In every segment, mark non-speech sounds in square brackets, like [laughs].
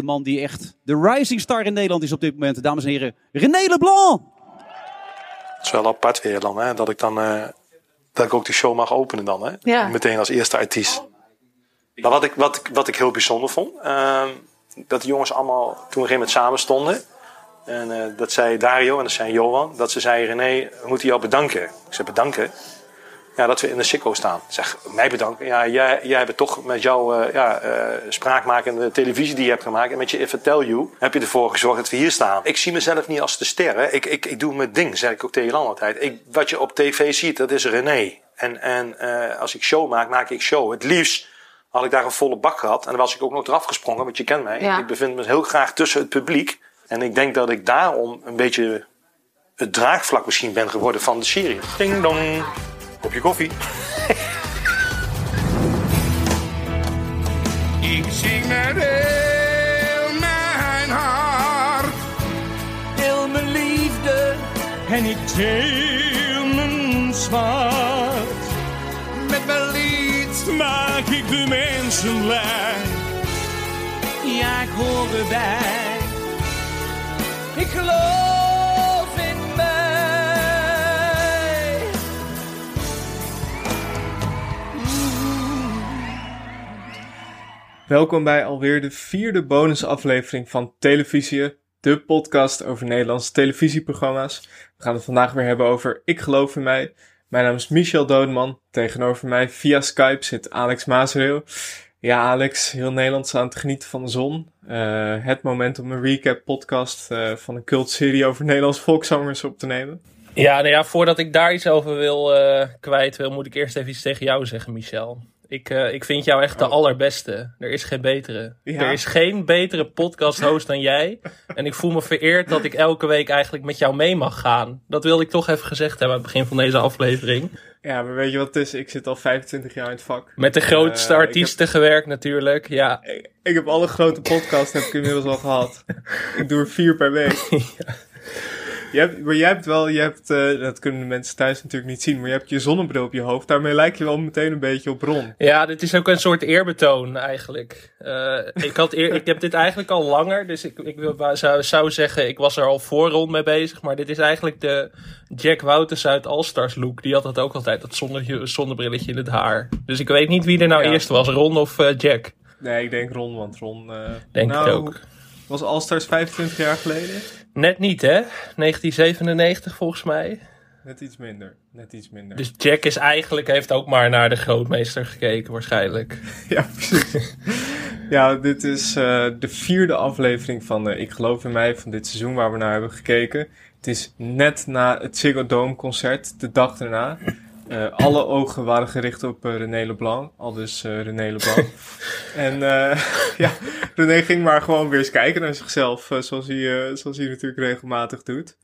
De man die echt de rising star in Nederland is op dit moment. Dames en heren, René Leblanc. Het is wel apart weer dan, hè, dat ik dan eh, dat ik ook die show mag openen dan, hè? Ja. Meteen als eerste artiest. Maar wat ik, wat, ik- wat ik heel bijzonder vond, ehm, dat de jongens allemaal toen we op een gegeven moment samen stonden. En eh, dat zei Dario en dat zei Johan, dat ze zeiden René, we moeten jou bedanken. Ik zei bedanken? Ja, dat we in de sicko staan. Zeg, mij bedanken? Ja, jij, jij hebt toch met jouw eh, ja, eh, spraakmakende televisie die je hebt gemaakt... en met je If I Tell You heb je ervoor gezorgd dat we hier staan. Ik zie mezelf niet als de ster. Hè. Ik, ik, ik doe mijn ding, zeg ik ook tegen Jan altijd. Ik, wat je op tv ziet, dat is René. En, en eh, als ik show maak, maak ik show. Het liefst had ik daar een volle bak gehad. En dan was ik ook nog eraf gesprongen, want je kent mij. Ja. Ik bevind me heel graag tussen het publiek. En ik denk dat ik daarom een beetje het draagvlak misschien ben geworden van de serie. Ding dong. Kopje koffie. Ik zing met heel mijn hart. Heel mijn liefde en ik deel mijn smart. Met mijn lied Maak ik de mensen blij. Ja, ik hoor erbij. Ik geloof Welkom bij alweer de vierde bonusaflevering van Televisie, de podcast over Nederlandse televisieprogramma's. We gaan het vandaag weer hebben over Ik geloof in mij. Mijn naam is Michel Doodman. Tegenover mij via Skype zit Alex Maasreel. Ja, Alex, heel Nederland aan het genieten van de zon. Eh, het moment om een recap podcast eh, van een cultserie over Nederlandse volkszangers op te nemen. Ja, nou ja, voordat ik daar iets over wil eh, kwijt wil, moet ik eerst even iets tegen jou zeggen, Michel. Ik, eh, ik vind jou echt de Oh. allerbeste. Er is geen betere. Ja. Er is geen betere podcast-host dan jij. En ik voel me vereerd dat ik elke week eigenlijk met jou mee mag gaan. Dat wilde ik toch even gezegd hebben aan het begin van deze aflevering. Ja, maar weet je wat het is? Ik zit al 25 jaar in het vak. Met de grootste Eh, artiesten gewerkt natuurlijk. Ja, Ik, ik heb alle grote podcasts heb ik inmiddels al gehad. Ik doe er vier per week. [laughs] Je hebt, maar jij hebt wel, je hebt, eh, dat kunnen de mensen thuis natuurlijk niet zien, maar je hebt je zonnebril op je hoofd. Daarmee lijk je wel meteen een beetje op Ron. Ja, dit is ook een soort eerbetoon eigenlijk. Eh, ik, had eer, ik heb dit eigenlijk al langer, dus ik, ik wil- zou, zou zeggen, ik was er al voor rond mee bezig. Maar dit is eigenlijk de Jack Wouters uit All-Stars look. Die had dat ook altijd, dat zonnebrilletje in het haar. Dus ik weet niet wie er nou Ja. eerst was, Ron of eh, Jack. Nee, ik denk Ron, want Ron... Denk nou, het ook. Was Allstars 25 jaar geleden? Net niet, hè? 1997 volgens mij. Net iets minder. Net iets minder. Dus Jack is eigenlijk, heeft ook maar naar de grootmeester gekeken waarschijnlijk. [laughs] Ja, precies. ja, dit is eh, de vierde aflevering van eh, Ik geloof in mij van dit seizoen waar we naar hebben gekeken. Het is net na het Ziggo Dome concert, de dag daarna. Eh, alle ogen waren gericht op eh, René Leblanc, al dus eh, René Leblanc. [laughs] en [laughs] ja, René ging maar gewoon weer eens kijken naar zichzelf, zoals, hij, zoals hij natuurlijk regelmatig doet.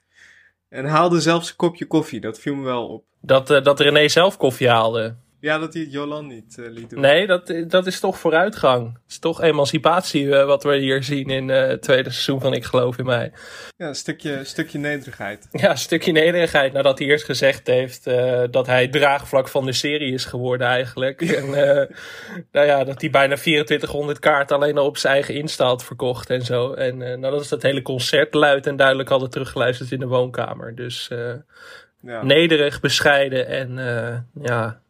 En haalde zelfs een kopje koffie, dat viel me wel op. Dat, dat René zelf koffie haalde. Ja, dat hij het Jolan niet eh, liet doen. Nee, dat, dat is toch vooruitgang. Het is toch emancipatie eh, wat we hier zien in eh, het tweede seizoen van Ik geloof in mij. Ja, een stukje, stukje nederigheid. [laughs] Ja, een stukje nederigheid nadat hij eerst gezegd heeft dat hij het draagvlak van de serie is geworden eigenlijk. en nou ja, dat hij bijna 2400 kaarten alleen al op zijn eigen Insta had verkocht en zo. En eh nadat ze het hele concert luid en duidelijk hadden teruggeluisterd in de woonkamer. Dus Ja. nederig, bescheiden en ja,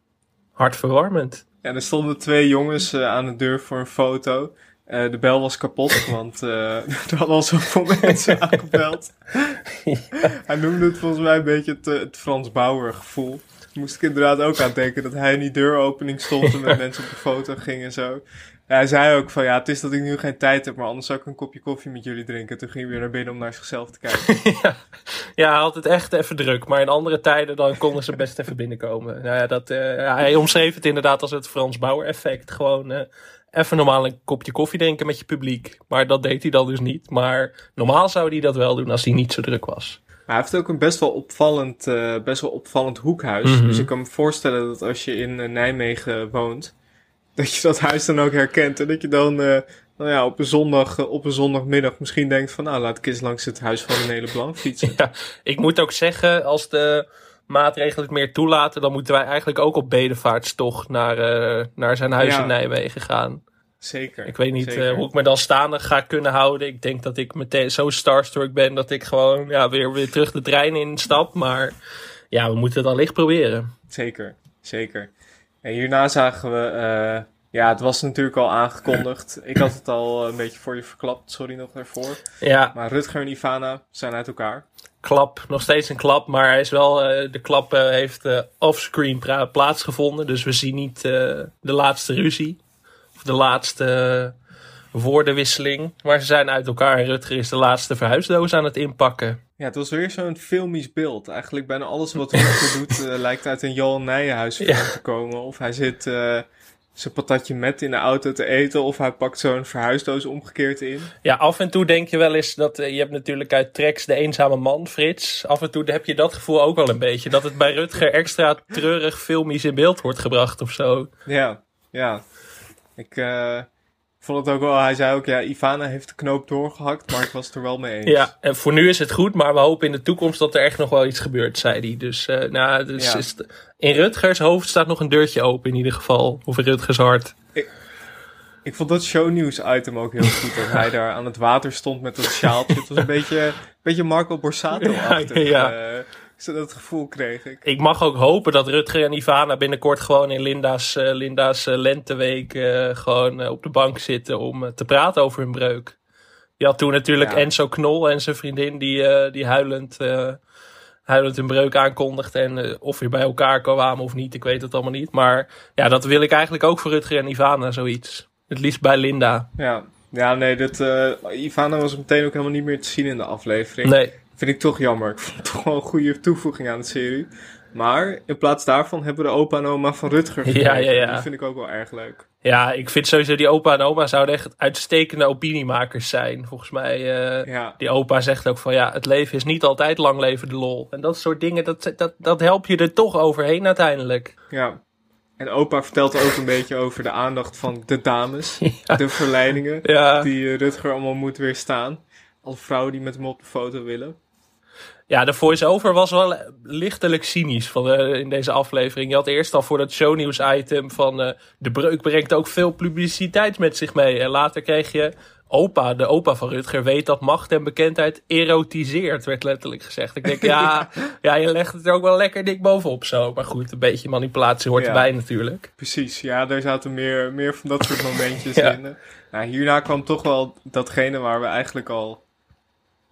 hartverwarmend. Ja, er stonden twee jongens eh, aan de deur voor een foto. Eh, de bel was kapot, [laughs] want eh, [laughs] er hadden al zoveel mensen [laughs] aangebeld. Hij noemde het volgens mij een beetje het, het Frans Bauer gevoel. Moest ik inderdaad ook aan denken dat hij in die deuropening stond en met [laughs] mensen op de foto ging en zo. Ja, hij zei ook van ja, het is dat ik nu geen tijd heb, maar anders zou ik een kopje koffie met jullie drinken. Toen ging hij weer naar binnen om naar zichzelf te kijken. [laughs] Ja, hij had het echt even druk. Maar in andere tijden dan konden ze best even binnenkomen. Nou ja, dat, ja, hij omschreef het inderdaad als het Frans Bauer effect. Gewoon eh, even normaal een kopje koffie drinken met je publiek. Maar dat deed hij dan dus niet. Maar normaal zou hij dat wel doen als hij niet zo druk was. Maar hij heeft ook een best wel opvallend, eh, best wel opvallend hoekhuis. Mhm. Dus ik kan me voorstellen dat als je in eh, Nijmegen woont, dat je dat huis dan ook herkent. En dat je dan eh, nou ja, op, een zondag, op een zondagmiddag misschien denkt van... nou, laat ik eens langs het huis van René Leblanc fietsen. [laughs] Ja, ik moet ook zeggen, als de maatregelen het meer toelaten... dan moeten wij eigenlijk ook op bedevaartstocht naar, naar zijn huis Ja. in Nijmegen gaan. Zeker. Ik weet niet eh, hoe ik me dan staande ga kunnen houden. Ik denk dat ik meteen zo starstruck ben dat ik gewoon ja, weer, weer terug de trein instap. Maar ja, we moeten het allicht proberen. Zeker, zeker. En hierna zagen we, eh, ja, het was natuurlijk al aangekondigd. Ik had het al een beetje voor je verklapt, sorry nog daarvoor. Ja, Maar Rutger en Ivana zijn uit elkaar. klap. Nog steeds een klap. Maar hij is wel, eh, de klap eh, heeft eh, offscreen plaatsgevonden. Dus we zien niet eh, de laatste ruzie. De laatste woordenwisseling. Maar ze zijn uit elkaar en Rutger is de laatste verhuisdoos aan het inpakken. Ja, het was weer zo'n filmisch beeld. Eigenlijk bijna alles wat Rutger doet eh, [laughs] lijkt uit een Johan Nijenhuis film Ja. te komen. Of hij zit eh, zijn patatje met in de auto te eten. Of hij pakt zo'n verhuisdoos omgekeerd in. Ja, af en toe denk je wel eens dat eh, je hebt natuurlijk uit Trex de eenzame man, Frits. Af en toe heb je dat gevoel ook wel een beetje. Dat het bij Rutger extra treurig filmisch in beeld wordt gebracht of zo. Ja, ja. Ik eh, vond het ook wel, hij zei ook, ja, Ivana heeft de knoop doorgehakt, maar ik was het er wel mee eens. Ja, en voor nu is het goed, maar we hopen in de toekomst dat er echt nog wel iets gebeurt, zei hij. Dus, eh, nou, dus Ja. is het- in Rutgers hoofd staat nog een deurtje open in ieder geval. Of in Rutgers hart. Ik vond dat shownieuws item ook heel goed, dat hij daar aan het water stond met dat sjaaltje. Het was een beetje, een beetje Marco Borsato-achtig. [laughs] Ja, ja, eh, [laughs] zo dat gevoel kreeg ik. Ik mag ook hopen dat Rutger en Ivana binnenkort gewoon in Linda's, eh, Linda's eh, lenteweek eh, gewoon op de bank zitten om te praten over hun breuk. Je had toen natuurlijk Ja. Enzo Knol en zijn vriendin die, die huilend, huilend hun breuk aankondigde. En of weer bij elkaar kwamen of niet, ik weet het allemaal niet. Maar ja, dat wil ik eigenlijk ook voor Rutger en Ivana, zoiets. Het liefst bij Linda. Ja, ja nee, dat, Ivana was meteen ook helemaal niet meer te zien in de aflevering. Nee, Vind ik toch jammer. Ik vond het toch wel een goede toevoeging aan de serie. Maar in plaats daarvan hebben we de opa en oma van Rutger Ja, gekregen. ja, ja. Die vind ik ook wel erg leuk. ja, ik vind sowieso die opa en oma zouden echt uitstekende opiniemakers zijn. Volgens mij... eh, Ja, Die opa zegt ook van ja, het leven is niet altijd lang leven de lol. En dat soort dingen, dat, dat, dat help je er toch overheen uiteindelijk. ja. En opa vertelt ook een beetje over de aandacht van de dames. [laughs] De verleidingen Ja, die eh, Rutger allemaal moet weerstaan. Alle vrouwen die met hem op de foto willen. Ja de voice-over was wel lichtelijk cynisch van, eh, in deze aflevering. Je had eerst al voor dat shownieuws item van eh, de breuk brengt ook veel publiciteit met zich mee. En later kreeg je opa, de opa van Rutger, weet dat macht en bekendheid erotiseert, werd letterlijk gezegd. Ik denk, ja, [laughs] ja, je legt het er ook wel lekker dik bovenop zo. Maar goed, een beetje manipulatie hoort Ja. erbij natuurlijk. Precies, ja, daar zaten meer, meer van dat soort momentjes [laughs] Ja. in. Nou, hierna kwam toch wel datgene waar we eigenlijk al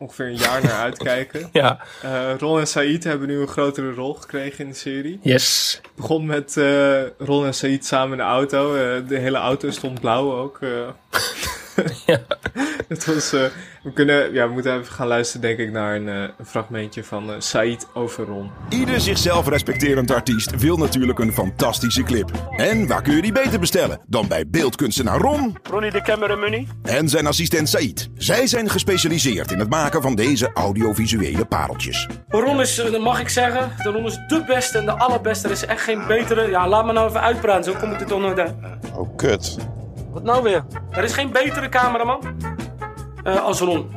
ongeveer een jaar naar [laughs] uitkijken. Ja, Eh Ron en Said hebben nu een grotere rol gekregen in de serie. yes. Het begon met eh, Ron en Said samen in de auto. Eh, de hele auto stond blauw ook. [laughs] [laughs] Ja. Het was, eh, we, kunnen, ja, we moeten even gaan luisteren, denk ik, naar een, eh, een fragmentje van eh Said over Ron. Ieder zichzelf respecterend artiest wil natuurlijk een fantastische clip. En waar kun je die beter bestellen dan bij beeldkunstenaar Ron Ronnie de cameramoney. en zijn assistent Said. Zij zijn gespecialiseerd in het maken van deze audiovisuele pareltjes. Ron is, dat mag ik zeggen, de Ron is de beste en de allerbeste. Er is echt geen betere. Ja, laat me nou even uitpraten, zo kom ik er toch nooit uit. Oh, kut. Wat nou weer? Er is geen betere cameraman eh, als Ron.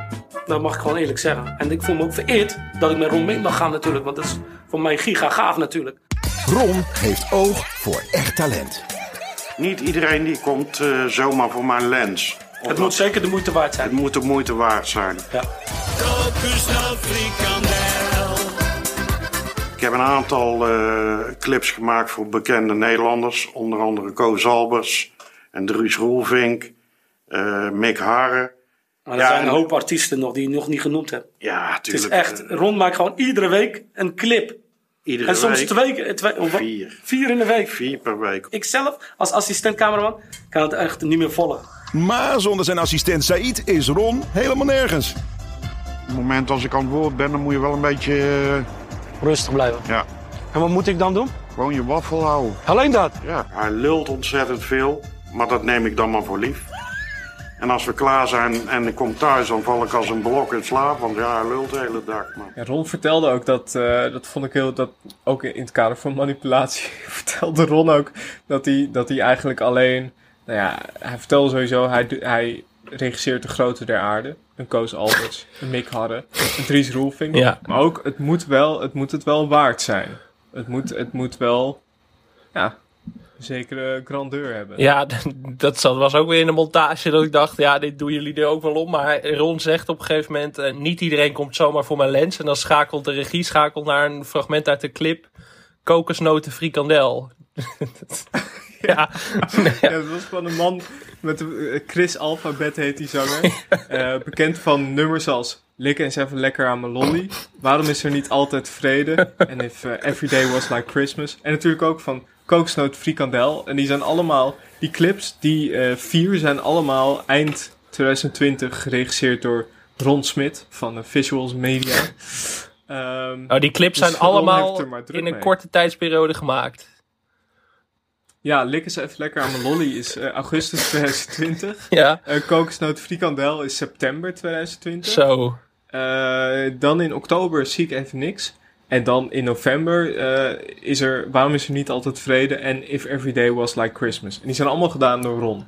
Dat mag ik gewoon eerlijk zeggen. En ik voel me ook vereerd dat ik met Ron mee mag gaan natuurlijk. Want dat is voor mij giga gaaf natuurlijk. Ron heeft oog voor echt talent. Niet iedereen die komt eh, zomaar voor mijn lens. Of Het moet zeker de moeite waard het zijn. moet de moeite waard zijn. Ja. Ik heb een aantal eh, clips gemaakt voor bekende Nederlanders. Onder andere Koos Albers en Dries Roelvink, eh, Mick Harre. Maar er Ja, zijn een en- hoop artiesten nog die je nog niet genoemd hebt. Ja, Het is tuurlijk. echt, eh, Ron maakt gewoon iedere week een clip. iedere En soms week. twee, keer- twee of? Vier. vier in de week. Vier per week. Ik zelf, als assistent cameraman, kan het echt niet meer volgen. Maar zonder zijn assistent Said is Ron helemaal nergens. Op het moment als ik aan het woord ben, dan moet je wel een beetje... eh, Rustig blijven. ja, En wat moet ik dan doen? gewoon je waffel houden. Alleen dat. Ja, hij lult ontzettend veel, maar dat neem ik dan maar voor lief. En als we klaar zijn en ik kom thuis, dan val ik als een blok in slaap. Want ja, hij lult de hele dag. Maar... Ja, Ron vertelde ook dat, eh, dat vond ik heel, dat ook in het kader van manipulatie, [laughs] vertelde Ron ook dat hij, dat hij eigenlijk alleen, nou ja, hij vertelde sowieso, hij, hij regisseert de grote der aarde. Een Koos Alberts, [laughs] een Mick Harre, een Dries Roelvink. Ja. Maar ook, het moet, wel, het moet het wel waard zijn. Het moet, het moet wel, ja, zekere grandeur hebben. Ja, [laughs] dat was ook weer in de montage dat ik dacht, ja, dit doen jullie er ook wel om. Maar Ron zegt op een gegeven moment, eh, niet iedereen komt zomaar voor mijn lens. En dan schakelt de regie schakelt naar een fragment uit de clip. Kokosnoten frikandel. [laughs] ja, [laughs] Ja, dat was van een man met de, eh, Chris Alphabet heet die zanger. Eh, bekend van nummers als Lik eens even lekker aan mijn lolly. Waarom is er niet altijd vrede? En if eh, every day was like Christmas. En natuurlijk ook van Kokosnoot Frikandel. En die zijn allemaal, die clips, die eh, vier zijn allemaal eind 2020 geregisseerd door Ron Smit van Visuals Media. Ehm, oh, die clips Dus zijn allemaal in een mee. korte tijdsperiode gemaakt. ja, Lik eens even lekker aan mijn lolly is eh, augustus 2020. Ja, Eh kokosnoot frikandel is september 2020. zo. Dan in oktober zie ik even niks. En dan in november eh, is er Waarom is er niet altijd vrede en If Every Day Was Like Christmas. En die zijn allemaal gedaan door Ron.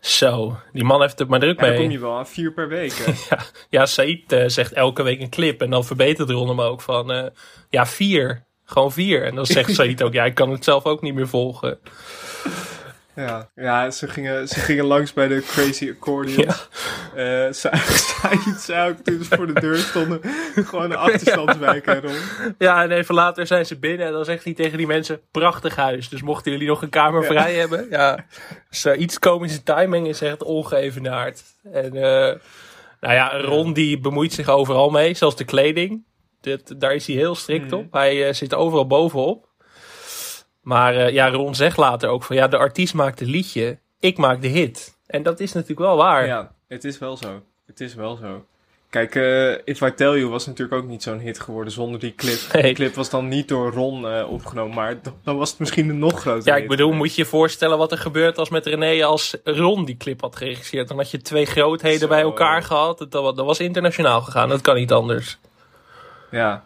Zo, die man heeft het maar druk dan mee. kom je wel aan vier per week. hè. [laughs] Ja, ja Said eh, zegt elke week een clip. En dan verbetert Ron hem ook van, eh, ja, vier. Gewoon vier. En dan zegt [laughs] Said ook, ja, ik kan het zelf ook niet meer volgen. Ja, ja ze, gingen, ze gingen langs bij de Crazy Accordion. Ja. Eh Said zei ook toen ze voor de deur stonden. Gewoon een achterstandswijk hè Ron. Ja, en even later zijn ze binnen. En dan zegt hij tegen die mensen, prachtig huis. Dus mochten jullie nog een kamer vrij hebben. Ja, Said's komische timing is echt ongeëvenaard. En eh, nou ja, Ron die bemoeit zich overal mee. Zelfs de kleding. Dit, daar is hij heel strikt Mhm. op. Hij eh, zit overal bovenop. Maar eh, ja, Ron zegt later ook van ja, de artiest maakt het liedje, ik maak de hit. En dat is natuurlijk wel waar. Ja, het is wel zo. Het is wel zo. Kijk, eh If I Tell You was natuurlijk ook niet zo'n hit geworden zonder die clip. Nee. Die clip was dan niet door Ron eh, opgenomen, maar dan was het misschien een nog groter Ja, ik bedoel, moet je je voorstellen wat er gebeurt als met René als Ron die clip had geregisseerd. Dan had je twee grootheden Zo. bij elkaar gehad. Dat, dat was internationaal gegaan, dat kan niet anders. Ja.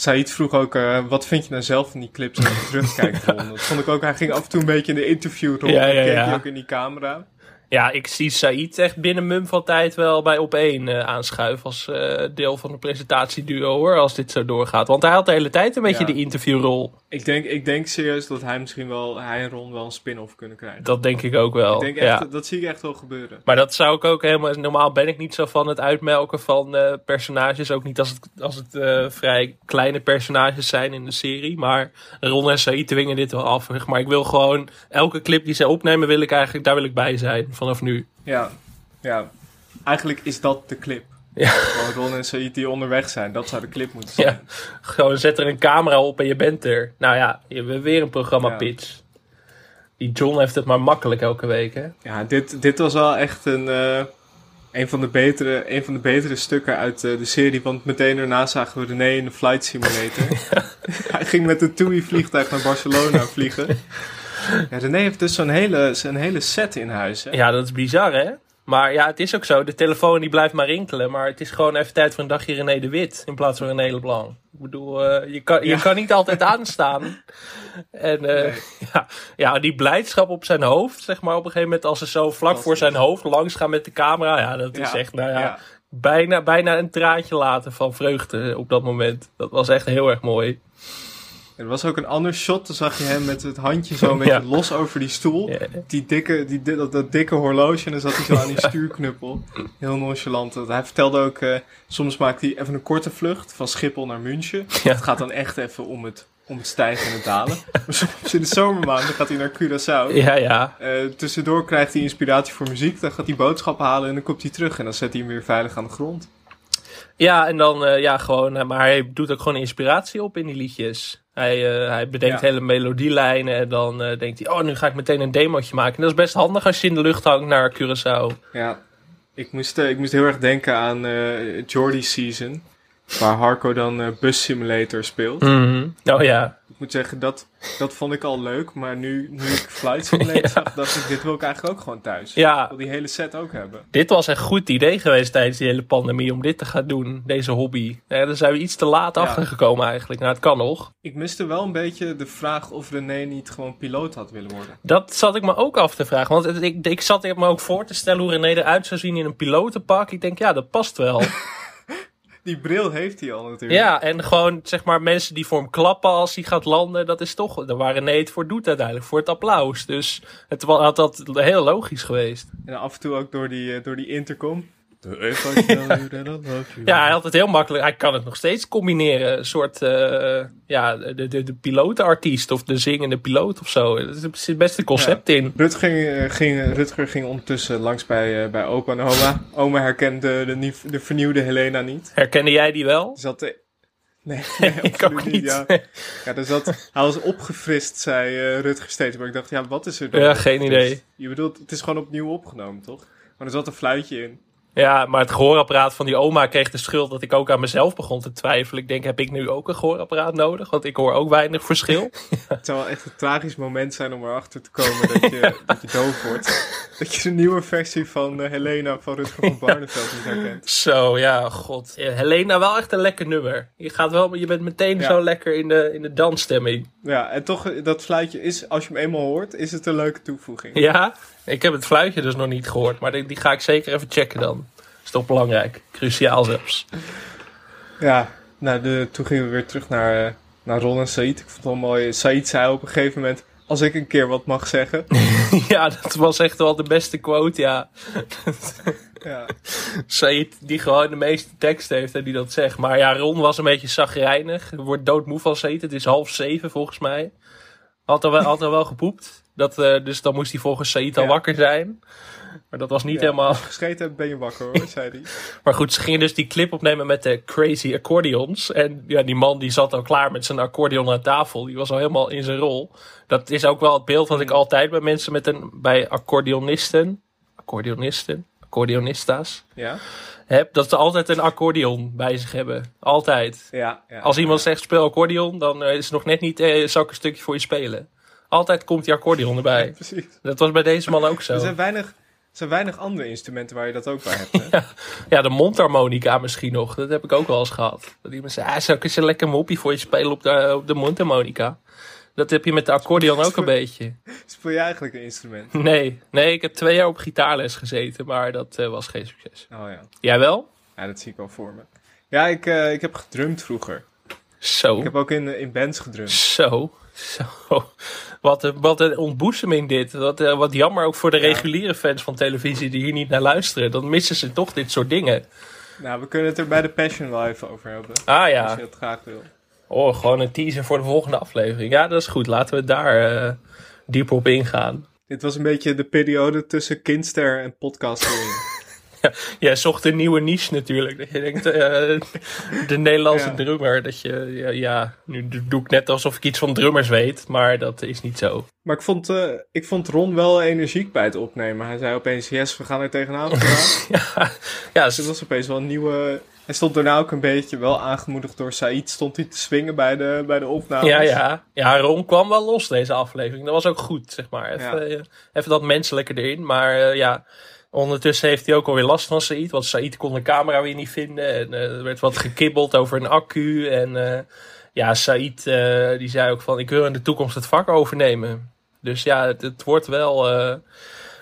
Said vroeg ook, eh, wat vind je nou zelf van die clips als je terugkijkt? Dat vond ik ook, hij ging af en toe een beetje in de interview rond Ja, en keek ja. ook in die camera. Ja, ik zie Said echt binnen mum van tijd wel bij op één eh, aanschuiven als eh, deel van de presentatieduo hoor, als dit zo doorgaat. Want hij had de hele tijd een beetje Ja. de interviewrol. Ik denk, ik denk serieus dat hij misschien wel, hij en Ron wel een spin-off kunnen krijgen. Dat denk ik ook wel. ik denk echt, ja. dat zie ik echt wel gebeuren. Maar dat zou ik ook helemaal. Normaal ben ik niet zo van het uitmelken van eh, personages. Ook niet als het, als het vrij kleine personages zijn in de serie. Maar Ron en Said dwingen dit wel af. Maar ik wil gewoon. Elke clip die ze opnemen, wil ik eigenlijk. Daar wil ik bij zijn vanaf nu. Ja, ja. Eigenlijk is dat de clip. Ja. Gewoon Ron en Said die onderweg zijn, dat zou de clip moeten zijn. Ja. Gewoon zet er een camera op en je bent er. Nou ja, je hebt weer een programma Ja. pitch. Die John heeft het maar makkelijk elke week, hè? Ja, dit, dit was wel echt een, eh, een, van de betere, een van de betere stukken uit eh, de serie. Want meteen daarna zagen we René in de Flight Simulator. [laughs] Hij ging met een TUI-vliegtuig naar Barcelona vliegen. Ja, René heeft dus zo'n hele, zo'n hele set in huis. Hè? Ja, dat is bizar, hè? Maar ja, het is ook zo. De telefoon die blijft maar rinkelen. Maar het is gewoon even tijd voor een dagje René de Wit. In plaats van René Leblanc. Ik bedoel, eh, je, kan, je kan niet altijd aanstaan. En eh, ja, ja, die blijdschap op zijn hoofd, zeg maar, op een gegeven moment als ze zo vlak voor zijn hoofd langs gaan met de camera. Ja, dat is echt, nou ja, ja. Bijna, bijna een traantje laten van vreugde op dat moment. Dat was echt heel erg mooi. Er was ook een ander shot, dan zag je hem met het handje zo een [laughs] beetje Ja. los over die stoel. Ja. Die dikke, die, di- dat, dat dikke horloge en dan zat hij zo aan die [laughs] stuurknuppel. Heel nonchalant. Hij vertelde ook, eh, soms maakt hij even een korte vlucht van Schiphol naar München. [laughs] Het gaat dan echt even om het, om het stijgen en het dalen. Maar soms in de zomermaanden gaat hij naar Curaçao. Ja, ja. Eh, tussendoor krijgt hij inspiratie voor muziek. Dan gaat hij boodschappen halen en dan komt hij terug. En dan zet hij hem weer veilig aan de grond. Ja, en dan, eh, ja, gewoon, eh, maar hij doet ook gewoon inspiratie op in die liedjes. Hij, eh, hij bedenkt Ja. hele melodielijnen en dan eh, denkt hij, oh, nu ga ik meteen een demootje maken. En dat is best handig als je in de lucht hangt naar Curaçao. Ja, ik moest, ik moest heel erg denken aan Jordy Season. Waar Harco dan Bus Simulator speelt. Oh ja, Ik moet zeggen, dat, dat vond ik al leuk. Maar nu, nu ik [laughs] Flight Simulator zag, dacht ik, dit wil ik eigenlijk ook gewoon thuis. Ja. Ik wil die hele set ook hebben. dit was een goed idee geweest tijdens die hele pandemie om dit te gaan doen, deze hobby. Ja, daar zijn we iets te laat Ja. achtergekomen eigenlijk. Nou, het kan nog. Ik miste wel een beetje de vraag of René niet gewoon piloot had willen worden. Dat zat ik me ook af te vragen. Want ik, ik zat me ook voor te stellen hoe René eruit zou zien in een pilotenpak. Ik denk, ja, dat past wel. [laughs] die bril heeft hij al natuurlijk. Ja, en gewoon zeg maar mensen die voor hem klappen als hij gaat landen, dat is toch daar waar René het voor doet uiteindelijk, voor het applaus. Dus het had dat heel logisch geweest. En af en toe ook door die, eh, door die intercom. Ja. Hij had het heel makkelijk. Hij kan het nog steeds combineren. Een soort, eh, ja, de, de, de pilotenartiest of de zingende piloot of zo. Er zit best een concept in. Rutger, ging, eh, ging, Rutger ging ondertussen langs bij, eh, bij opa en oma. Oma herkende de, nieuw- de vernieuwde Helena niet. Herkende jij die wel? Zat de... Nee, nee [laughs] Ik ook niet. Ja. Ja, zat, hij was opgefrist, zei eh, Rutger steeds. Maar ik dacht, ja, wat is er dan? Ja, geen idee. Je bedoelt, het is gewoon opnieuw opgenomen, toch? Maar er zat een fluitje in. Ja, maar het gehoorapparaat van die oma kreeg de schuld dat ik ook aan mezelf begon te twijfelen. Ik denk, heb ik nu ook een gehoorapparaat nodig? Want ik hoor ook weinig verschil. [laughs] Het zou wel echt een tragisch moment zijn om erachter te komen dat je, [laughs] dat je doof wordt. Dat je de nieuwe versie van eh, Helena van Rutger van [laughs] Barneveld niet herkent. Zo, ja, god. Ja, Helena, wel echt een lekker nummer. Je, gaat wel, je bent meteen Ja. zo lekker in de, in de dansstemming. Ja, en toch, eh, dat fluitje is, als je hem eenmaal hoort, is het een leuke toevoeging. Ja, ik heb het fluitje dus nog niet gehoord. Maar die, die ga ik zeker even checken dan. Is toch belangrijk. Cruciaal zelfs. Ja, nou, de, toen gingen we weer terug naar, eh, naar Ron en Said. Ik vond het wel mooi. Said zei op een gegeven moment, als ik een keer wat mag zeggen. [laughs] ja, dat was echt wel de beste quote, ja. Ja, Said die gewoon de meeste tekst heeft en die dat zegt. Maar ja, Ron was een beetje zagrijnig. Wordt doodmoe van Said. Het is half zeven volgens mij. Had er wel, had er wel gepoept. Dat, eh, dus dan moest hij volgens Said al Ja. wakker zijn. Maar dat was niet Ja. helemaal... gescheten hebt, ben je wakker hoor, zei hij. [laughs] Maar goed, ze gingen dus die clip opnemen met de crazy accordeons. En ja, die man die zat al klaar met zijn accordeon aan tafel. Die was al helemaal in zijn rol. Dat is ook wel het beeld dat ik altijd bij mensen met een... Bij accordeonisten... Accordeonisten? Accordeonista's Ja? heb, dat ze altijd een accordeon bij zich hebben. Altijd. Ja. ja. Als iemand zegt speel accordeon, dan eh, is het nog net niet, eh, zal ik een stukje voor je spelen. Altijd komt die accordeon erbij. [laughs] Precies. Dat was bij deze man ook zo. Er zijn weinig, er zijn weinig andere instrumenten waar je dat ook bij hebt. Hè? [laughs] Ja, de mondharmonica misschien nog. Dat heb ik ook wel eens gehad. Dat iemand zei, ah, zal ik eens een lekker moppie voor je spelen op de, op de mondharmonica? Dat heb je met de accordeon ook een beetje. Speel je eigenlijk een instrument? [laughs] Nee, nee, ik heb twee jaar op gitaarles gezeten, maar dat eh, was geen succes. Oh ja. Jij wel? Ja, dat zie ik wel voor me. Ja, ik, eh, ik heb gedrumd vroeger. Zo. Ik heb ook in, in bands gedrumd. Zo, zo. Wat een, wat een ontboezeming dit. Wat, eh, wat jammer ook voor de reguliere fans van televisie die hier niet naar luisteren. Dan missen ze toch dit soort dingen. Nou, we kunnen het er bij de Passion wel even over hebben. Ah Als ja. je dat graag wil. Oh, gewoon een teaser voor de volgende aflevering. Ja, dat is goed. Laten we daar eh dieper op ingaan. Dit was een beetje de periode tussen Kindster en podcasting. Jij zocht een nieuwe niche natuurlijk. Dat je denkt, eh, de Nederlandse Ja. drummer. Dat je, ja, ja, nu doe ik net alsof ik iets van drummers weet. Maar dat is niet zo. maar ik vond, eh, ik vond Ron wel energiek bij het opnemen. Hij zei opeens, yes, we gaan er tegenaan. [laughs] Ja, ja, Dus het was opeens wel een nieuwe... Hij stond daarna ook een beetje, wel aangemoedigd door Said, stond hij te swingen bij de, bij de opnames. Ja, ja. ja, Ron kwam wel los deze aflevering. Dat was ook goed, zeg maar. Even, Ja. eh, even dat menselijke erin. Maar ja, ondertussen heeft hij ook alweer last van Said. Want Said kon de camera weer niet vinden. En eh, er werd wat gekibbeld over een accu. En eh, ja, Said eh, die zei ook van... ik wil in de toekomst het vak overnemen. Dus ja, het, het wordt wel...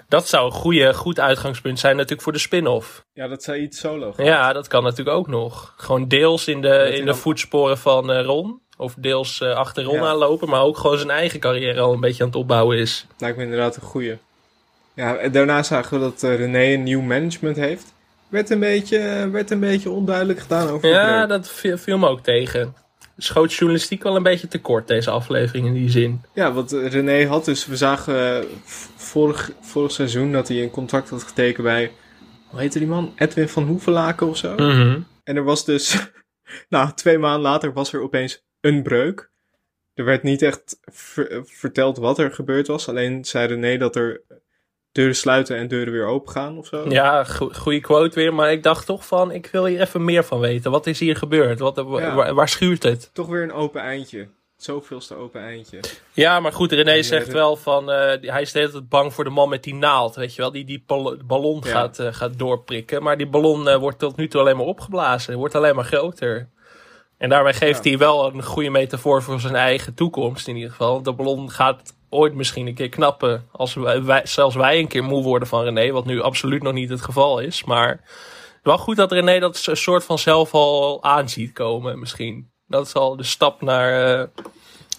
dat zou een goede, goed uitgangspunt zijn natuurlijk voor de spin-off. Ja, dat Said solo gaat. Ja, dat kan natuurlijk ook nog. Gewoon deels in de, in de dan- voetsporen van Ron. Of deels achter Ron Ja. aanlopen. Maar ook gewoon zijn eigen carrière al een beetje aan het opbouwen is. Lijkt me inderdaad een goeie. Ja, en daarna zagen we dat eh, René een nieuw management heeft. Werd een beetje, werd een beetje onduidelijk gedaan over Ja, dat viel, me ook tegen. Schoot journalistiek wel een beetje tekort deze aflevering in die zin. Ja, want eh, René had dus, we zagen eh, vorig, vorig seizoen dat hij een contract had getekend bij, hoe heette die man? Edwin van Hoevelaken of zo. Mhm. En er was dus, [laughs] nou, twee maanden later was er opeens een breuk. Er werd niet echt ver- verteld wat er gebeurd was. Alleen zei René dat er deuren sluiten en deuren weer open gaan of zo. Ja, go- goede quote weer. Maar ik dacht toch van, ik wil hier even meer van weten. Wat is hier gebeurd? Wat, Ja. waar, waar schuurt het? Toch weer een open eindje. Zoveelste open eindje. Ja, maar goed, René zegt wel van... eh, hij is de hele tijd bang voor de man met die naald, weet je wel. Die die bal- ballon Ja. gaat, eh, gaat doorprikken. Maar die ballon eh, wordt tot nu toe alleen maar opgeblazen. Wordt alleen maar groter. En daarmee geeft Ja. hij wel een goede metafoor voor zijn eigen toekomst in ieder geval. Want de ballon gaat ooit misschien een keer knappen. Als wij, wij- zelfs wij een keer moe worden van René. Wat nu absoluut nog niet het geval is. Maar Wel goed dat René dat een soort van zelf al aanziet komen, misschien. Dat is al de stap naar eh,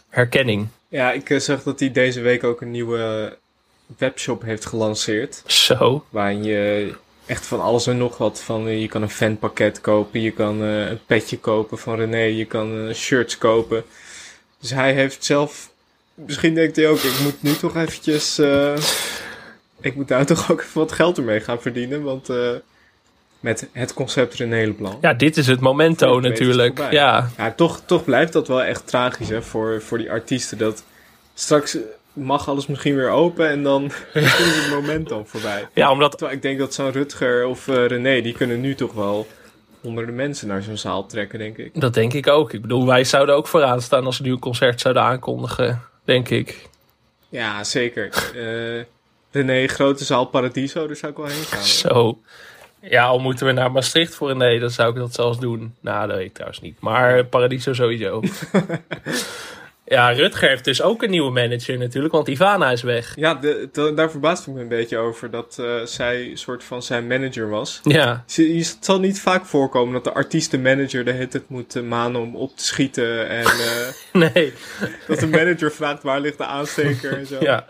herkenning. Ja, ik eh, zag dat hij deze week ook een nieuwe webshop heeft gelanceerd. Zo. Waarin je echt van alles en nog wat van... eh, je kan een fanpakket kopen, je kan een petje kopen van René, je kan eh, shirts kopen. Dus hij heeft zelf... Misschien denkt hij ook, ik moet nu toch eventjes... eh, ik moet daar toch ook even wat geld ermee gaan verdienen, want... eh, met het concept René Leblanc. Ja, dit is het momento is natuurlijk. Ja, Ja, toch, toch blijft dat wel echt tragisch hè, voor, voor die artiesten. Dat straks mag alles misschien weer open en dan [laughs] is het moment dan voorbij. ja omdat Terwijl ik denk dat zo'n Rutger of eh, René, die kunnen nu toch wel honderden mensen naar zo'n zaal trekken, denk ik. Dat denk ik ook. Ik bedoel, wij zouden ook vooraan staan als ze nu een concert zouden aankondigen, denk ik. Ja, zeker. Eh René, grote zaal Paradiso, daar zou ik wel heen gaan. Zo. Ja, al moeten we naar Maastricht voor nee, dan zou ik dat zelfs doen. Nou, dat weet ik trouwens niet. Maar Paradiso sowieso. [laughs] ja, Rutger heeft dus ook een nieuwe manager natuurlijk, want Ivana is weg. Ja, de, de- daar verbaasde ik me een beetje over dat eh, zij een soort van zijn manager was. Ja, Je- je- Het zal niet vaak voorkomen dat de artiestenmanager de hele tijd moet eh, manen om op te schieten. En eh, [laughs] nee. dat de manager vraagt waar ligt de aansteker en zo. [laughs] Ja.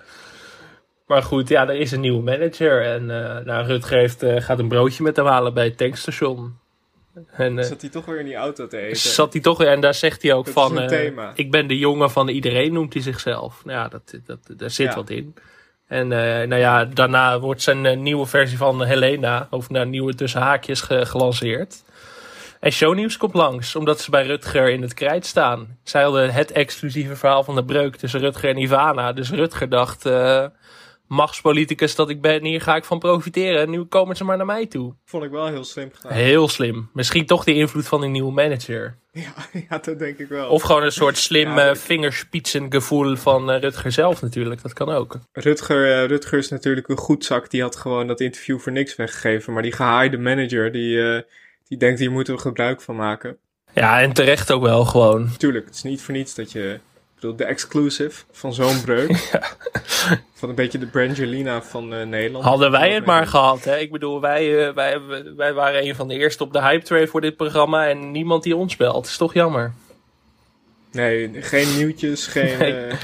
Maar goed, ja, er is een nieuwe manager. En nou, Rutger heeft, gaat een broodje met hem halen bij het tankstation. En eh, Zat hij toch weer in die auto te eten? zat hij toch weer, en daar zegt hij ook Dat van... eh, ik ben de jongen van iedereen, noemt hij zichzelf. Nou ja, dat, dat, daar zit Ja. wat in. En eh, nou ja, daarna wordt zijn nieuwe versie van Helena, of nou, nieuwe tussen haakjes, ge- gelanceerd. En shownieuws komt langs, omdat ze bij Rutger in het krijt staan. Zij hadden het exclusieve verhaal van de breuk tussen Rutger en Ivana. Dus Rutger dacht, machtspoliticus dat ik ben, hier ga ik van profiteren. En nu komen ze maar naar mij toe. Vond ik wel heel slim gedaan. Heel slim. Misschien toch de invloed van die nieuwe manager. [laughs] Ja, ja, dat denk ik wel. Of gewoon een soort slim Ja, eh vingerspitsengevoel van eh, Rutger zelf natuurlijk. Dat kan ook. Rutger, eh, Rutger is natuurlijk een goed zak. Die had gewoon dat interview voor niks weggegeven. Maar die gehaaide manager, die, die denkt hier moeten we gebruik van maken. Ja, en terecht ook wel gewoon. Tuurlijk, het is niet voor niets dat je... Ik bedoel, de exclusive van zo'n breuk. [laughs] Van een beetje de Brangelina van eh, Nederland. Hadden wij het maar gehad. Hè? Ik bedoel, wij, eh, wij, wij waren een van de eerste op de hype train voor dit programma. En niemand die ons belt. Is toch jammer. Nee, geen nieuwtjes, geen, Nee. eh,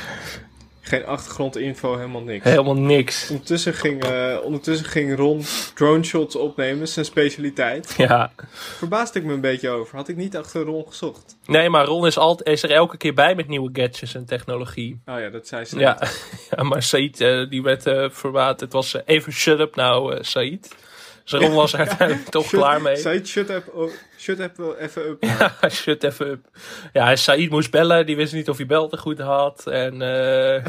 geen achtergrondinfo, helemaal niks. Helemaal niks. Ondertussen ging, eh, ondertussen ging Ron drone shots opnemen, zijn specialiteit. [laughs] Ja. Verbaasde ik me een beetje over. Had ik niet achter Ron gezocht. Nee, maar Ron is, altijd, is er elke keer bij met nieuwe gadgets en technologie. Oh ja, dat zei ze. Ja, [laughs] ja maar Said, eh, die werd verbaat. Het was even shut up nou, Said. Dus Ron was er uiteindelijk toch Shut- klaar mee. Said, shut up, oh, shut up, wel even up. Ja, [laughs] shut even up. Ja, Said moest bellen. Die wist niet of hij belde goed had. En eh,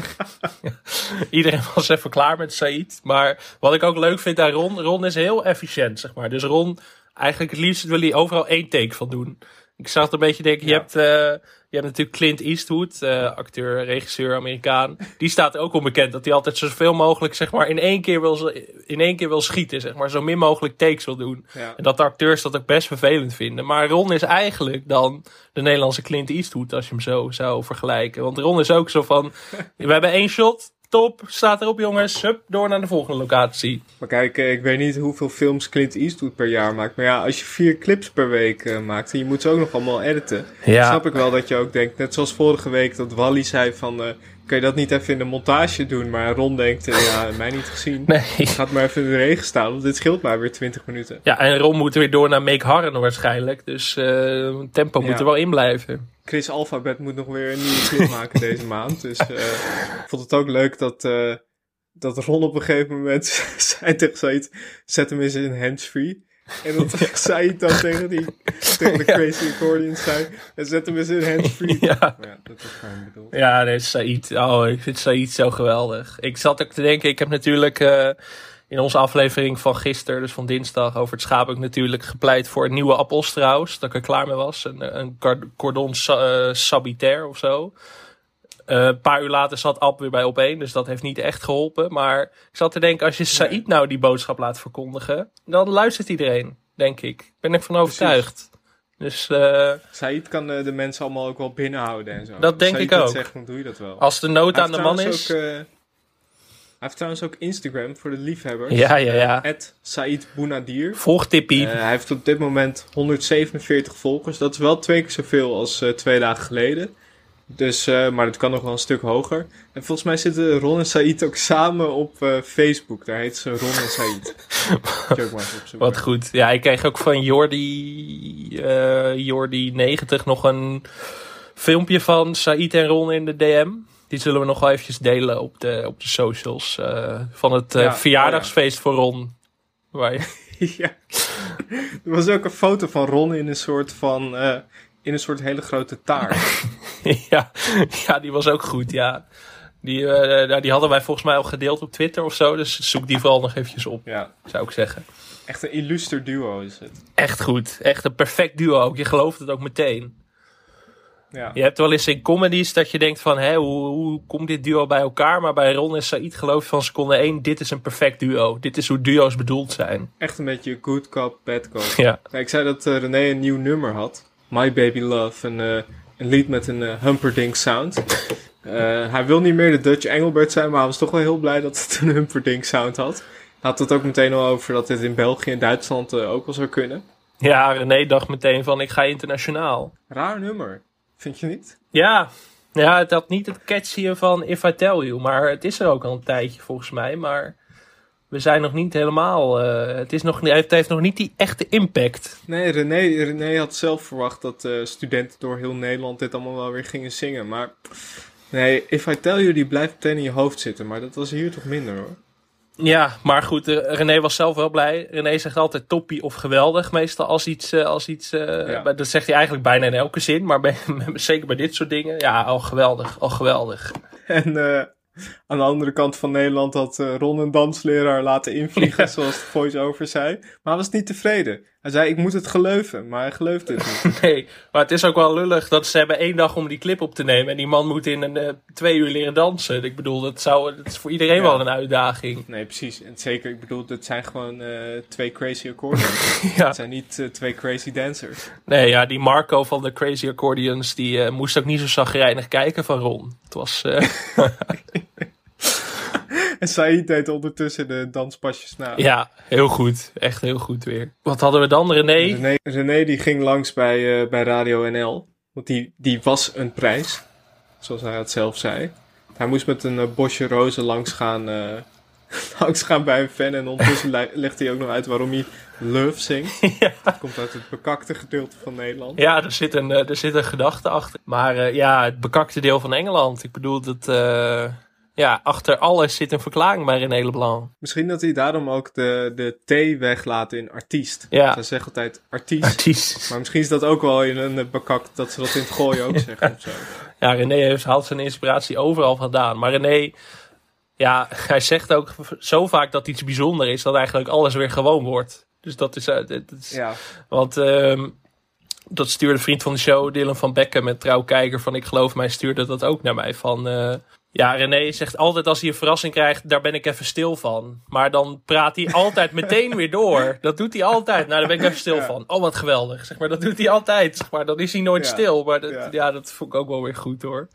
[laughs] iedereen was even klaar met Said. Maar wat ik ook leuk vind aan Ron. Ron is heel efficiënt, zeg maar. Dus Ron, eigenlijk het liefst wil hij overal één take van doen. Ik zag het een beetje denken, je, Ja. hebt, eh, je hebt natuurlijk Clint Eastwood, eh, acteur, regisseur, Amerikaan. Die staat ook onbekend dat hij altijd zoveel mogelijk zeg maar, in, één keer wil, in één keer wil schieten. Zeg maar, zo min mogelijk takes wil doen. Ja. En dat de acteurs dat ook best vervelend vinden. Maar Ron is eigenlijk dan de Nederlandse Clint Eastwood als je hem zo zou vergelijken. Want Ron is ook zo van, [laughs] we hebben één shot, top, staat erop jongens, hup, door naar de volgende locatie. Maar kijk, eh, ik weet niet hoeveel films Clint Eastwood per jaar maakt. Maar ja, als je vier clips per week eh, maakt en je moet ze ook nog allemaal editen. Ja. Snap ik wel dat je ook denkt, net zoals vorige week dat Wally zei van... eh, kan je dat niet even in de montage doen? Maar Ron denkt, eh, ja, mij niet gezien. Nee. Gaat maar even in de regen staan, want dit scheelt maar weer 20 minuten. Ja, en Ron moet weer door naar Make Harren waarschijnlijk. Dus eh, tempo moet er wel in blijven. Chris Alphabet moet nog weer een nieuwe clip maken deze maand. Dus eh, ik vond het ook leuk dat, eh, dat Ron op een gegeven moment [laughs] zei tegen Said, zet hem eens in handsfree. En dat Said dan tegen, die, [laughs] tegen de Ja. Crazy Accordion zei, en zet hem eens in handsfree. Ja. Ja, dat voor hem bedoeld. Ja, nee, Said. Oh, ik vind Said zo geweldig. Ik zat ook te denken, ik heb natuurlijk eh, in onze aflevering van gisteren, dus van dinsdag, over het schaap, ook natuurlijk gepleit voor een nieuwe appelstrauss. Dat ik er klaar mee was. Een, een cordon sa- eh, sabitaire of zo. Eh, een paar uur later zat App weer bij op één, dus dat heeft niet echt geholpen. Maar ik zat te denken, als je Said nou die boodschap laat verkondigen, dan luistert iedereen, denk ik. Ik ben ervan overtuigd. Dus eh, Said kan eh, de mensen allemaal ook wel binnenhouden en zo. Dat denk Said ik ook. zegt, dan doe je dat wel. als de nood aan de man is... Ook, hij heeft trouwens ook Instagram voor de liefhebbers. Ja, ja, ja. Het Said. Volg Tippie. Hij heeft op dit moment 147 volgers. Dat is wel twee keer zoveel als twee dagen geleden. Dus, eh, maar het kan nog wel een stuk hoger. En volgens mij zitten Ron en Said ook samen op eh, Facebook. Daar heet ze Ron en Said. [laughs] Wat goed. Ja, ik kreeg ook van Jordi, eh Jordi 90 nog een filmpje van Said en Ron in de DM. Die zullen we nog wel eventjes delen op de, op de socials. van het Ja, verjaardagsfeest voor Ron. Waar je- [laughs] ja. Er was ook een foto van Ron in een soort van... in een soort hele grote taart. [laughs] [laughs] ja, ja, die was ook goed, ja. Die, eh, nou, die hadden wij volgens mij al gedeeld op Twitter of zo. Dus zoek die vooral nog eventjes op, ja. zou ik zeggen. Echt een illuster duo is het. Echt goed. Echt een perfect duo ook. Je gelooft het ook meteen. Ja. Je hebt wel eens in comedies dat je denkt van... Hé, hoe, hoe komt dit duo bij elkaar? Maar bij Ron en Said geloof je van seconde 1... Dit is een perfect duo. Dit is hoe duo's bedoeld zijn. Echt een beetje good cop, bad cop. Ja. Nou, ik zei dat eh, René een nieuw nummer had. My Baby Love. Een, eh, een lied met een eh, Humperdinck sound. Eh, hij wil niet meer de Dutch Engelbert zijn, maar hij was toch wel heel blij dat het een Humperdinck sound had. Hij had het ook meteen al over dat dit in België en Duitsland eh, ook wel zou kunnen. Ja, René dacht meteen van ik ga internationaal. Raar nummer, vind je niet? Ja, ja het had niet het catchy van If I Tell You. Maar het is er ook al een tijdje volgens mij. Maar we zijn nog niet helemaal... eh, het, is nog, het heeft nog niet die echte impact. Nee, René, René had zelf verwacht dat eh, studenten door heel Nederland dit allemaal wel weer gingen zingen. Maar nee, If I Tell You, die blijft meteen in je hoofd zitten. Maar dat was hier toch minder hoor. Ja, maar goed, eh, René was zelf wel blij. René zegt altijd toppie of geweldig, meestal als iets... als iets Ja. Dat zegt hij eigenlijk bijna in elke zin, maar bij, [laughs] zeker bij dit soort dingen. Ja, al geweldig, al geweldig. En [laughs] aan de andere kant van Nederland had eh, Ron een dansleraar laten invliegen, zoals de voice-over zei. Maar hij was niet tevreden. Hij zei, ik moet het geleuven, maar hij geloofde het niet. [laughs] Nee, maar het is ook wel lullig dat ze hebben één dag om die clip op te nemen. En die man moet in een eh, twee uur leren dansen. Ik bedoel, dat, zou, dat is voor iedereen Ja. wel een uitdaging. Nee, precies. En zeker, ik bedoel, het zijn gewoon eh, twee crazy accordions. [laughs] Ja. Het zijn niet eh, twee crazy dancers. Nee, ja, die Marco van de Crazy Accordions, die moest ook niet zo zagrijnig kijken van Ron. Het was... [laughs] En Said deed ondertussen de danspasjes na. ja, heel goed. Echt heel goed weer. Wat hadden we dan, René? René, René die ging langs bij, eh, bij Radio NL. Want die, die was een prijs. Zoals hij het zelf zei. Hij moest met een eh, bosje rozen langs gaan, eh, [laughs] langs gaan bij een fan. En ondertussen le- [laughs] legt hij ook nog uit waarom hij Love zingt. [laughs] Dat komt uit het bekakte gedeelte van Nederland. Ja, er zit een, er zit een gedachte achter. Maar ja, het bekakte deel van Engeland. Ik bedoel, dat, ja, achter alles zit een verklaring bij René Leblanc. Misschien dat hij daarom ook de, de T weglaat in artiest. Ja. Hij zegt altijd artiest. Artiest. Maar misschien is dat ook wel in een eh, bekakt dat ze dat in het gooien ook zeggen of zo. Ja, René heeft, haalt zijn inspiratie overal vandaan. Maar René, ja, hij zegt ook zo vaak dat iets bijzonder is, dat eigenlijk alles weer gewoon wordt. Dus dat is, eh, dat is Ja. Want ehm, dat stuurde vriend van de show, Dylan van Bekken, met trouwkijker van Ik Geloof Mij, stuurde dat ook naar mij. Van, eh, ja, René zegt altijd als hij een verrassing krijgt, daar ben ik even stil van. Maar dan praat hij altijd [laughs] meteen weer door. Dat doet hij altijd. Nou, daar ben ik even stil Ja. van. Oh, wat geweldig. Zeg maar, dat doet hij altijd. Zeg maar, dan is hij nooit Ja. stil. Maar dat, Ja. ja. dat vond ik ook wel weer goed hoor.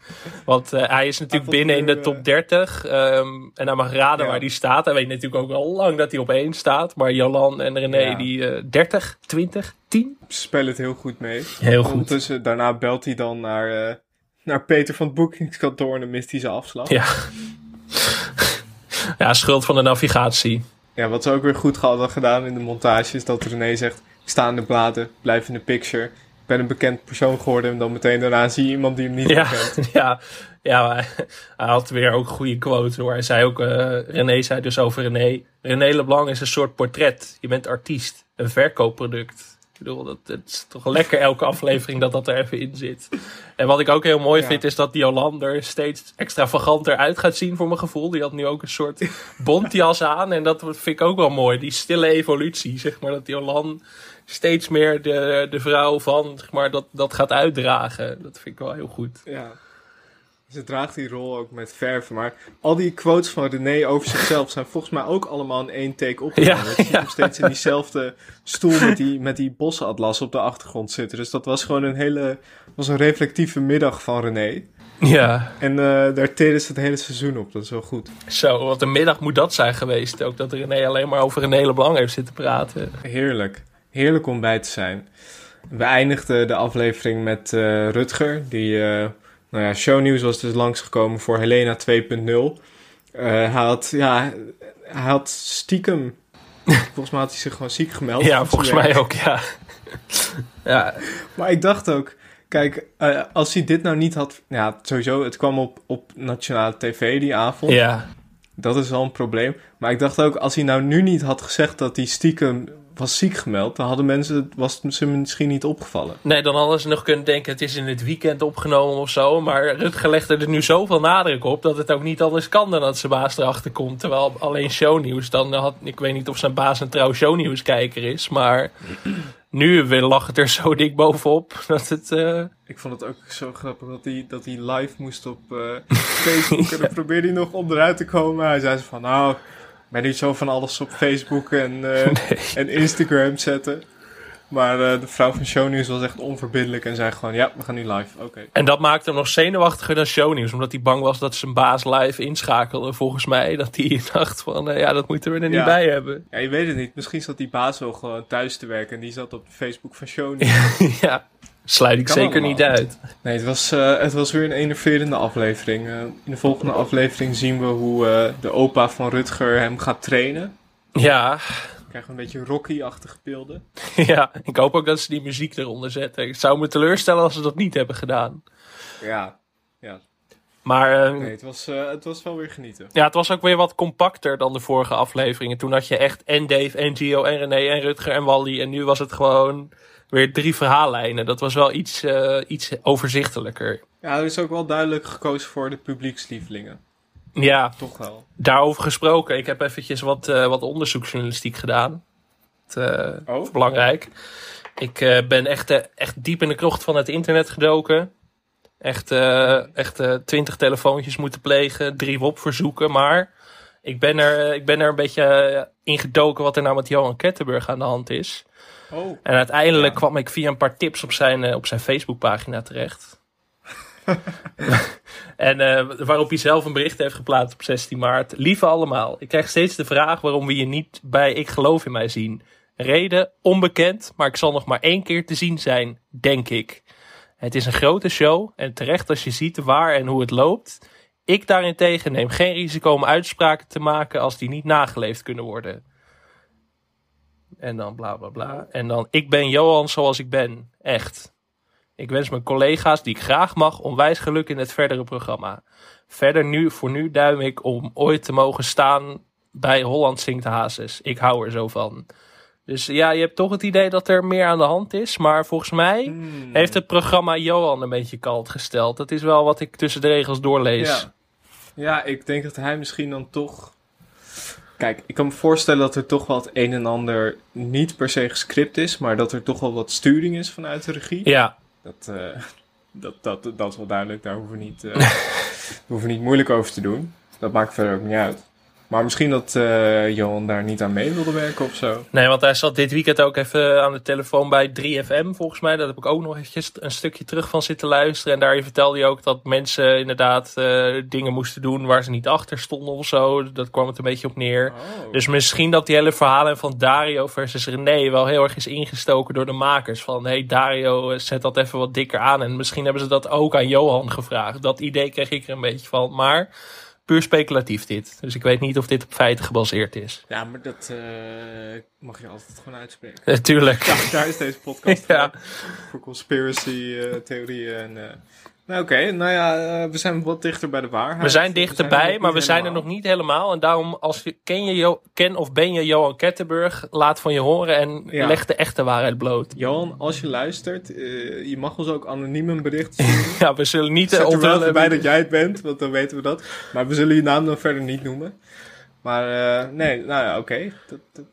Want eh, hij is natuurlijk Hij binnen in de top eh, 30. ehm, en hij mag raden waar die staat. Hij weet natuurlijk ook al lang dat hij op één staat. Maar Jolan en René, die eh 30, 20, 10. Ze spelen het heel goed mee. Heel goed. Ondertussen, daarna belt hij dan naar, eh, naar Peter van het boekingskantoor en hij zijn afslag. Ja. ja, schuld van de navigatie. Ja, wat ze ook weer goed hadden gedaan in de montage is dat René zegt: Ik sta in de bladen, blijf in de picture. Ik ben een bekend persoon geworden en dan meteen daarna zie je iemand die hem niet Ja, herkent. [laughs] ja, ja hij had weer ook goede quotes hoor. Hij zei ook, eh, René zei dus over René. René Leblanc is een soort portret. Je bent artiest, een verkoopproduct. Ik bedoel, dat, het is toch lekker elke aflevering dat dat er even in zit. En wat ik ook heel mooi Ja. vind is dat die Hollander steeds extravaganter uit gaat zien voor mijn gevoel. Die had nu ook een soort [laughs] bontjas aan en dat vind ik ook wel mooi. Die stille evolutie, zeg maar. Dat die Hollander steeds meer de, de vrouw van, zeg maar, dat, dat gaat uitdragen. Dat vind ik wel heel goed. Ja. Ze draagt die rol ook met verven. Maar al die quotes van René over zichzelf zijn volgens mij ook allemaal in één take opgenomen. Ja, ja. hem steeds in diezelfde stoel met die, met die bossenatlas op de achtergrond zitten. Dus dat was gewoon een hele was een reflectieve middag van René. Ja, En eh daar teren ze het hele seizoen op. Dat is wel goed. zo, wat een middag moet dat zijn geweest. Ook dat René alleen maar over een hele belang heeft zitten praten. Heerlijk. Heerlijk om bij te zijn. We eindigden de aflevering met eh, Rutger. Die, eh nou ja, shownieuws was dus langsgekomen voor Helena 2.0. Eh, hij had, ja, hij had stiekem... [laughs] volgens mij had hij zich gewoon ziek gemeld. Ja, volgens mij ook, ja. [laughs] Ja, Maar ik dacht ook, kijk, eh, als hij dit nou niet had... Ja, sowieso, het kwam op, op nationale tv die avond. ja. Dat is wel een probleem. Maar ik dacht ook, als hij nou nu niet had gezegd dat hij stiekem was ziek gemeld... dan hadden mensen, was het ze misschien niet opgevallen. Nee, dan hadden ze nog kunnen denken het is in het weekend opgenomen of zo. Maar Rutger legde er nu zoveel nadruk op dat het ook niet anders kan dan dat zijn baas erachter komt. Terwijl alleen shownieuws, dan had, ik weet niet of zijn baas een trouw shownieuwskijker is. Maar [clears throat] nu weer lag het er zo [laughs] dik bovenop dat het... eh, Ik vond het ook zo grappig dat hij, dat hij live moest op eh, [laughs] Facebook. En dan [laughs] probeerde hij nog onderuit te komen. Hij zei zo van, nou, ben niet zo van alles op Facebook en, eh, [laughs] en Instagram zetten. Maar eh, de vrouw van Shownieuws was echt onverbiddelijk en zei gewoon, ja, we gaan nu live. Oké. En dat maakte hem nog zenuwachtiger dan shownieuws. Omdat hij bang was dat zijn baas live inschakelde, volgens mij. Dat hij [laughs] dacht van, eh, ja, dat moeten we er niet Ja. bij hebben. Ja, je weet het niet. Misschien zat die baas wel gewoon thuis te werken en die zat op Facebook van Shownieuws. [laughs] ja, sluit ik Kan zeker allemaal. niet uit. Nee, het was, eh, het was weer een enerverende aflevering. Eh, in de volgende aflevering zien we hoe eh, de opa van Rutger hem gaat trainen. Ja, We krijgen een beetje Rocky-achtige beelden. [laughs] ja, ik hoop ook dat ze die muziek eronder zetten. Ik zou me teleurstellen als ze dat niet hebben gedaan. Ja, ja. Maar eh, Nee, het was, eh, het was wel weer genieten. ja, het was ook weer wat compacter dan de vorige afleveringen. Toen had je echt en Dave en Gio en René en Rutger en Wally. En nu was het gewoon weer drie verhaallijnen. Dat was wel iets, eh, iets overzichtelijker. Ja, er is ook wel duidelijk gekozen voor de publiekslievelingen. Ja, Toch wel. daarover gesproken. Ik heb eventjes wat, eh, wat onderzoeksjournalistiek gedaan. Eh, Oh? belangrijk. Ik ben echt, echt diep in de krocht van het internet gedoken. Echt, echt twintig telefoontjes moeten plegen, drie WOP-verzoeken. Maar ik ben, er, ik ben er een beetje in gedoken wat er nou met Johan Kettenburg aan de hand is. Oh. En uiteindelijk kwam ik via een paar tips op zijn, eh, op zijn Facebookpagina terecht. [laughs] en eh, waarop hij zelf een bericht heeft geplaatst op 16 maart. Lieve allemaal, ik krijg steeds de vraag waarom we je niet bij Ik Geloof in Mij zien. Reden onbekend, maar ik zal nog maar één keer te zien zijn, denk ik. Het is een grote show en terecht als je ziet waar en hoe het loopt. Ik daarentegen neem geen risico om uitspraken te maken als die niet nageleefd kunnen worden. En dan bla bla bla. En dan, ik ben Johan zoals ik ben. Echt. Ik wens mijn collega's die ik graag mag onwijs geluk in het verdere programma. Verder nu, voor nu duim ik om ooit te mogen staan bij Holland Zingt Hazes. Ik hou er zo van. Dus ja, je hebt toch het idee dat er meer aan de hand is. Maar volgens mij Hmm. heeft het programma Johan een beetje kalt gesteld. Dat is wel wat ik tussen de regels doorlees. Ja. ja, ik denk dat hij misschien dan toch... Kijk, ik kan me voorstellen dat er toch wel het een en ander niet per se gescript is, maar dat er toch wel wat sturing is vanuit de regie. ja. Dat, eh, [laughs] dat, dat, dat is wel duidelijk, daar hoeven we niet, eh, daar [laughs] hoeven we niet moeilijk over te doen. Dat maakt verder ook niet uit. Maar misschien dat eh, Johan daar niet aan mee wilde werken of zo. Nee, want hij zat dit weekend ook even aan de telefoon bij 3FM, volgens mij. Daar heb ik ook nog eventjes een stukje terug van zitten luisteren. En daar vertelde hij ook dat mensen inderdaad eh, dingen moesten doen waar ze niet achter stonden of zo. Dat kwam het een beetje op neer. Oh. Dus misschien dat die hele verhalen van Dario versus René wel heel erg is ingestoken door de makers. Van, hey Dario, eh, zet dat even wat dikker aan. En misschien hebben ze dat ook aan Johan gevraagd. Dat idee kreeg ik er een beetje van. Maar puur speculatief dit. Dus ik weet niet of dit op feiten gebaseerd is. Ja, maar dat eh, mag je altijd gewoon uitspreken. Natuurlijk. Ja, daar is deze podcast [laughs] Ja. voor. Voor conspiracy eh, theorieën en... eh, oké, nou ja, eh, we zijn wat dichter bij de waarheid. We zijn er dichterbij, maar we zijn er nog niet helemaal. En daarom, als je, ken, je Jo- ken of ben je Johan Kettenburg, laat van je horen en Ja. leg de echte waarheid bloot. Johan, als je luistert, eh, je mag ons ook anoniem een bericht sturen. [laughs] Ja, we zullen niet Zet eh, er wel onthullen. even bij dat jij het bent, want dan weten we dat. Maar we zullen je naam dan verder niet noemen. Maar eh, nee, nou ja, oké.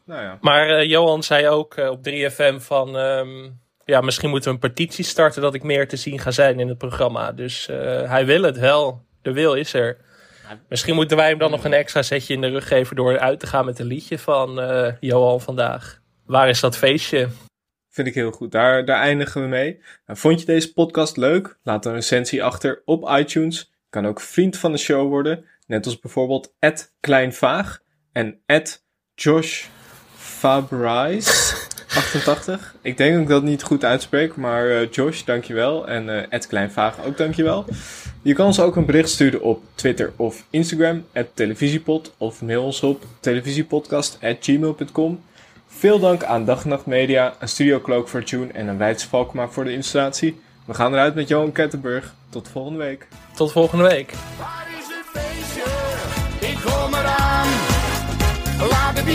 Nou ja. Maar eh, Johan zei ook eh, op 3FM van... ehm, ja, misschien moeten we een petitie starten dat ik meer te zien ga zijn in het programma. Dus eh, hij wil het wel. De wil is er. Misschien moeten wij hem dan nog een extra setje in de rug geven door uit te gaan met een liedje van eh, Johan vandaag. Waar is dat feestje? Vind ik heel goed. Daar, daar eindigen we mee. Nou, vond je deze podcast leuk? Laat een recensie achter op iTunes. Je kan ook vriend van de show worden. Net als bijvoorbeeld Kleinvaag en Josh Fabrais 88. Ik denk dat ik dat niet goed uitspreek, maar uh, Josh, dankjewel. En uh, Ed Kleinvaag ook dankjewel. Je kan ons ook een bericht sturen op Twitter of Instagram, televisiepod, of mail ons op televisiepodcast.gmail.com. Veel dank aan Dag Nacht Media, een Studio Cloak voor Tune en een Weidse Valkma voor de installatie. We gaan eruit met Johan Kettenburg. Tot volgende week. Tot volgende week. Waar is het feestje? Ik kom eraan. Laat